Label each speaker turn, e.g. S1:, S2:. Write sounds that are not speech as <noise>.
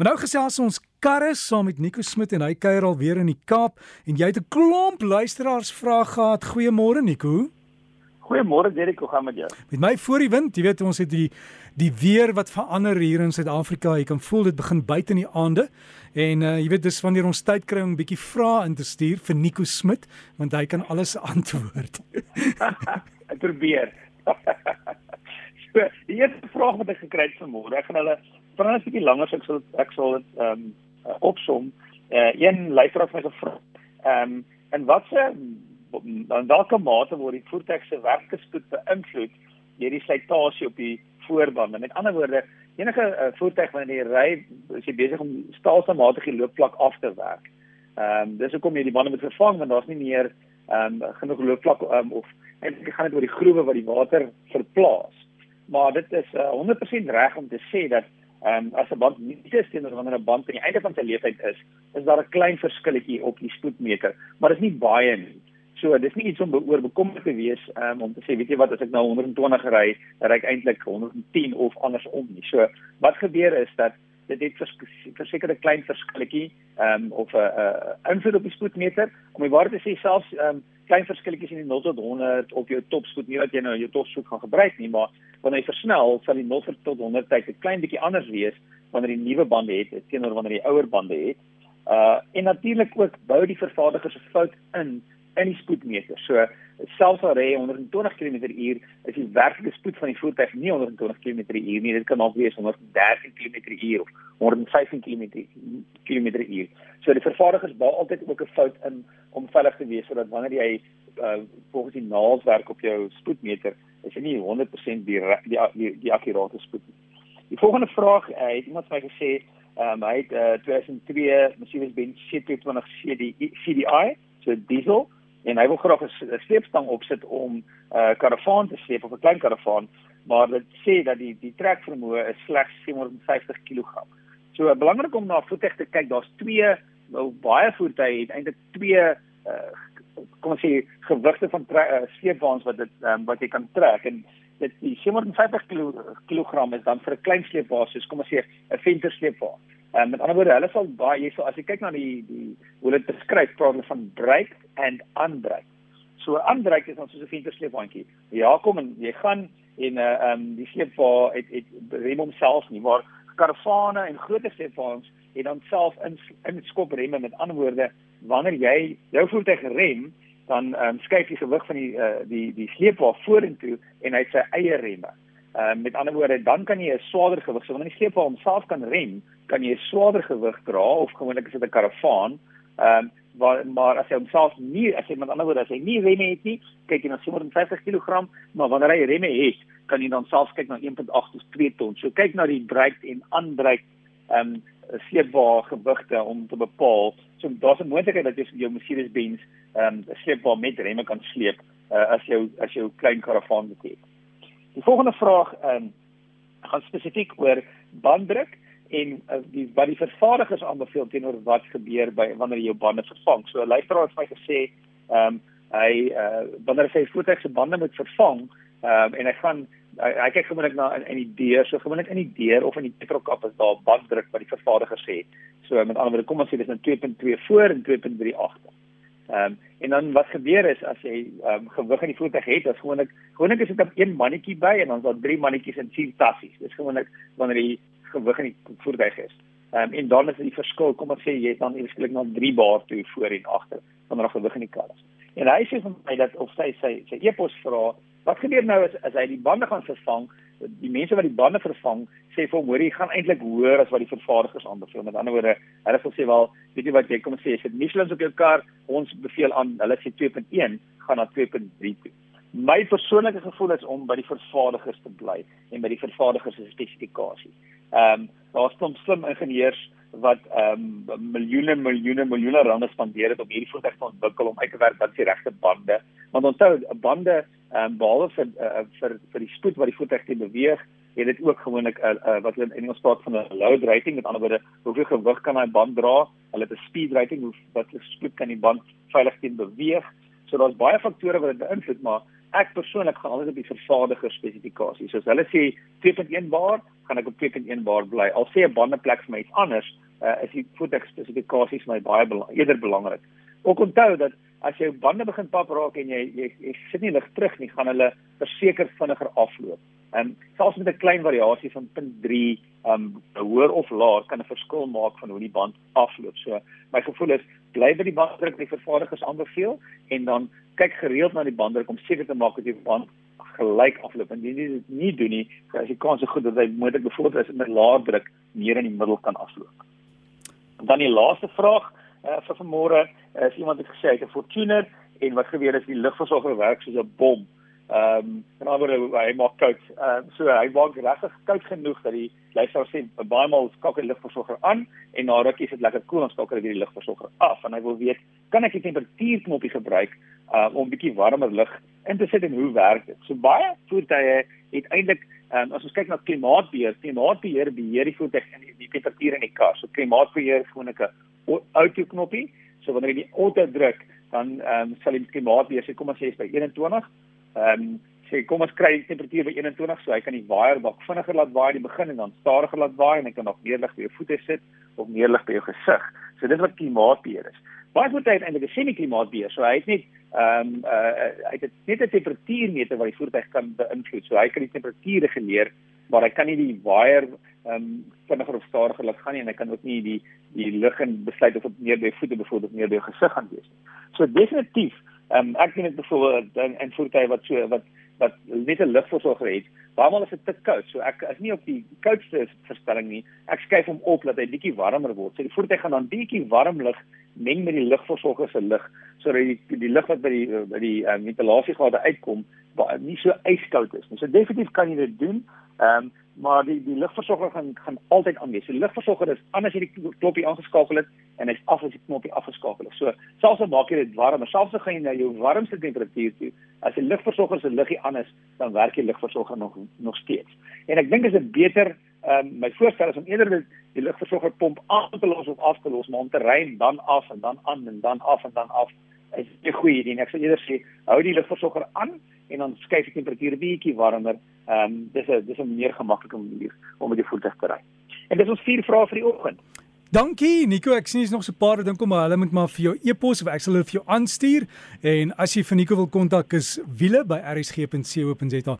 S1: Maar nou gesels ons karre saam met Nico Smit en hy kuier al weer in die Kaap en jy het 'n klomp luisteraars vrae gehad. Goeiemôre Nico.
S2: Goeiemôre Derek, hoe gaan met jou?
S1: Met my voor die wind, jy weet ons het die die weer wat verander hier in Suid-Afrika. Jy kan voel dit begin buite in die aande. En uh, jy weet dis wanneer ons tyd kry om 'n bietjie vrae in te stuur vir Nico Smit want hy kan alles <laughs> antwoord. <laughs>
S2: ek probeer. <laughs> so, die eerste vraag wat ek gekry het vanmôre, ek gaan hulle vra 'n bietjie langer so ek sal ek sal dit ehm um, opsom. Uh, een luisteraar het my gevra ehm um, en wat se dan 'n mate word die voertuig se werkspoed beïnvloed deur die slytasie op die voorbande. Met ander woorde, enige uh, voertuig wanneer jy ry, is jy besig om stelselmatig die loopvlak af te werk. Ehm um, dis hoekom jy die bande moet vervang want daar's nie meer ehm um, genoeg loopvlak um, of eintlik gaan dit oor die groewe wat die water verplaas. Maar dit is uh, 100% reg om te sê dat ehm um, as 'n band nie is teenoor wanneer 'n band aan die einde van sy lewensduur is, is daar 'n klein verskilletjie op die spoedmeter, maar dit is nie baie nie. So dis nie iets om oor bekommerd te wees um, om te sê weet jy wat as ek nou 120 ry, ry ek eintlik 110 of andersom nie. So wat gebeur is dat dit het versekerde klein verskilletjie ehm um, of 'n uh, invloed op die spoedmeter om die waarheid te sê selfs ehm um, klein verskilletjies in die 0 tot 100 op jou topspoed nie dat jy nou jou topspoed gaan gebruik nie maar wanneer jy versnel sal die 0 tot 100 tyd 'n klein bietjie anders wees wanneer jy nuwe bande het teenoor wanneer jy ouer bande het uh en natuurlik ook bou die vervaardiger se fout in in die spoedmeter. So selfs al ry 120 km/h, is die werklike spoed van die voertuig nie 120 km/h nie. Dit kan ook wees 130 km/h of 115 km/h. So die vervaardigers bou altyd ook 'n fout in om veilig te wees sodat wanneer jy uh, volgens die naals werk op jou spoedmeter, is nie 100% die die die, die akkurate spoed nie. Die volgende vraag, uh, het iemand vir my gesê, um, hy het uh, 2002 Mercedes-Benz C220 CDI, CDI, so diesel en hy wil graag 'n sleepstang opsit om 'n uh, karavaan te sleep of 'n klein karavaan, maar dit sê dat die die trekvermoë is slegs 750 kg. So belangrik om na voertuig te kyk, daar's twee nou baie voertuie het eintlik twee uh, kom ons sê gewigte van uh, sleepwaens wat dit um, wat jy kan trek en dit die 750 kg is dan vir 'n klein sleepwa soos kom ons sê 'n ventersleepwa. Ehm um, met ander woorde, hulle sal baie jy so as jy kyk na die die hoe dit beskryf praat van brake and unbrake. So unbrake is ons soos 'n ventersleepwandjie. Ja, kom en jy gaan en uh ehm um, die sleepwa het het rem homself nie, maar karavane en groot sleepwaens het dan self in in skopremme met ander woorde, wanneer jy jou voertuig rem, dan ehm um, skuif die gewig van die uh die die sleepwa vorentoe en hy sy eie remme. Ehm uh, met ander woorde, dan kan jy 'n swaarder gewig, so wanneer die sleepwa homself kan rem, kan jy 'n swaarder gewig dra of gewoonlik is dit 'n karavaan. Ehm um, maar maar as jy homself nie as jy met ander woorde as jy nie remme het nie, kyk jy na 750 kg, maar wanneer jy remme het, kan jy dan selfs kyk na 1.8 tot 2 ton. So kyk na die breek en aanbreek ehm um, sleepwa gewigte om te bepaal. So daar's 'n moontlikheid dat jy jou Mercedes-Benz ehm um, sleepwa met remme kan sleep uh, as jy as 'n klein karavaan het. Die volgende vraag ehm um, gaan spesifiek oor banddruk en uh, die wat die vervaardigers aanbeveel teenoor wat gebeur by wanneer jy jou bande vervang. So 'n luisteraar het my gesê ehm um, hy uh, wanneer hy sy voertuig se bande moet vervang ehm um, en hy gaan hy, kyk gewoonlik na in, in die deur, so gewoonlik in die deur of in die petrolkap is daar banddruk wat die vervaardiger sê. So met ander woorde kom ons sê dis nou 2.2 voor en 2.3 agter. Ehm um, en dan wat gebeur is as jy ehm um, gewig in die voertuig het, dan gewoonlik gewoonlik is dit op een mannetjie by en dan is daar drie mannetjies in vier tassies. Dis gewoonlik wanneer jy gewig in die voertuig is. Ehm um, en dan is die verskil, kom ons sê jy het dan eintlik na drie baar toe voor en agter wanneer jy gewig in die kar hy sê vir my dat of sy sy sy epos vra, wat gebeur nou as as hy die bande gaan vervang? Die mense wat die bande vervang, sê vir hom hoor jy gaan eintlik hoër as wat die vervaardigers aanbeveel. Met ander woorde, hulle sê wel, weet jy wat jy kom sê, as jy Michelin op jou kar, ons beveel aan, hulle sê 2.1 gaan na 2.3 toe. My persoonlike gevoel is om by die vervaardigers te bly en by die vervaardigers se spesifikasie. Ehm um, daar's soms slim ingenieurs wat ehm um, miljoene miljoene miljoene rande spandeer het om hierdie voertuig te ontwikkel om uit te werk wat die regte bande. Want onthou, bande ehm um, behalwe vir uh, vir vir die spoed wat die voertuig te beweeg, het dit ook gewoonlik 'n uh, uh, wat hulle in Engels praat van 'n load rating, met ander woorde, hoeveel gewig kan daai band dra? Hulle het 'n speed rating, hoe wat spoed kan die band veilig teen beweeg? So daar's baie faktore wat dit beïnvloed, maar ek persoonlik gaan altyd op die vervaardiger spesifikasies. So as hulle sê 2.1 bar, gaan ek op 2.1 bar bly. Al sê 'n bandeplek vir my iets anders, uh, is die voertuig spesifikasies my baie bela eerder belangrik. Ook onthou dat as jou bande begin pap raak en jy jy, jy sit nie lig terug nie, gaan hulle verseker vinniger afloop. En um, selfs met 'n klein variasie van 0.3 um hoër of laer kan 'n verskil maak van hoe die band afloop. So my gevoel is bly by die banddruk wat die vervaardigers aanbeveel en dan kyk gereeld na die banddruk om seker te maak dat die band gelyk afloop. En jy dit nie doen nie, as jy kans so goed dat hy moontlik byvoorbeeld is met laer druk meer in die middel kan afloop. Dan die laaste vraag uh, vir vanmôre uh, is iemand het gesê het 'n Fortuner en wat gebeur is die lugversorger werk soos 'n bom. Ehm um, en dan word hy maak koud. Ehm uh, so hy maak regtig koud genoeg dat die luisteraar sê baie maal skakel die lugversorger aan en na rukkie is dit lekker koel en skakel hy die lugversorger af en hy wil weet kan ek die temperatuurknopie gebruik uh, om 'n bietjie warmer lug in te sit en hoe werk dit? So baie voertuie het eintlik um, as ons kyk na klimaatbeheer, klimaatbeheer beheer die voertuig en die, die temperatuur in die kar. So klimaatbeheer gewoonlik 'n auto knoppie. So wanneer jy die auto druk, dan ehm um, sal die klimaatbeheer sê kom ons sê is by 21 ehm um, sê kom ons kry die temperatuur by 21 so hy kan die waier bak vinniger laat waai in die begin en dan stadiger laat waai en hy kan nog meer lig by jou voete sit of meer lig by jou gesig. So dit wat klimaatbeheer is. Baie moet hy eintlik 'n semi-klimaatbeheer. So hy het net ehm um, uh, hy het net 'n temperatuurmeter wat die voertuig kan beïnvloed. So hy kan die temperatuur reguleer, maar hy kan nie die waier ehm um, vinniger of stadiger laat gaan nie en hy kan ook nie die die lug en besluit of dit meer by voete byvoorbeeld meer by jou gesig gaan wees nie. So definitief Ehm um, ek sien dit byvoorbeeld in in voertuie wat so wat wat net 'n lugversorger het. Waarmal is dit te koud? So ek is nie op die koudste verstelling nie. Ek skuif hom op dat hy bietjie warmer word. So die voertuig gaan dan bietjie warm lug meng met die lugversorger se lug sodat die die lug wat by die by die um, ventilasiegate uitkom nie so ijskoud is nie. So definitief kan jy dit doen. Ehm um, maar die die lugversorger gaan gaan altyd aan wees. Die lugversorger is anders as jy die knoppie aangeskakel het en hy's af as die knoppie afgeskakel is. So selfs al maak jy dit warmer, selfs al gaan jy na jou warmste temperatuur toe, as die lugversorger se luggie aan is, dan werk die lugversorger nog nog steeds. En ek dink dit is beter ehm um, my voorstel is om eerder die, die lugversorger pomp aan te los of af te los, maar om te ry dan af en dan aan en dan af en dan af is 'n goeie idee. Ek sou eerder sê hou die lugversorger aan en dan skuif die temperatuur bietjie warmer. Ehm um, dis 'n dis 'n meer gemaklike manier om met die voertuig te ry. En dis ons vier vrae vir die oggend.
S1: Dankie Nico, ek sien jy's nog so 'n paar dink om hulle moet maar vir jou e-pos of ek sal hulle vir jou aanstuur en as jy vir Nico wil kontak is wiele by rsg.co.za.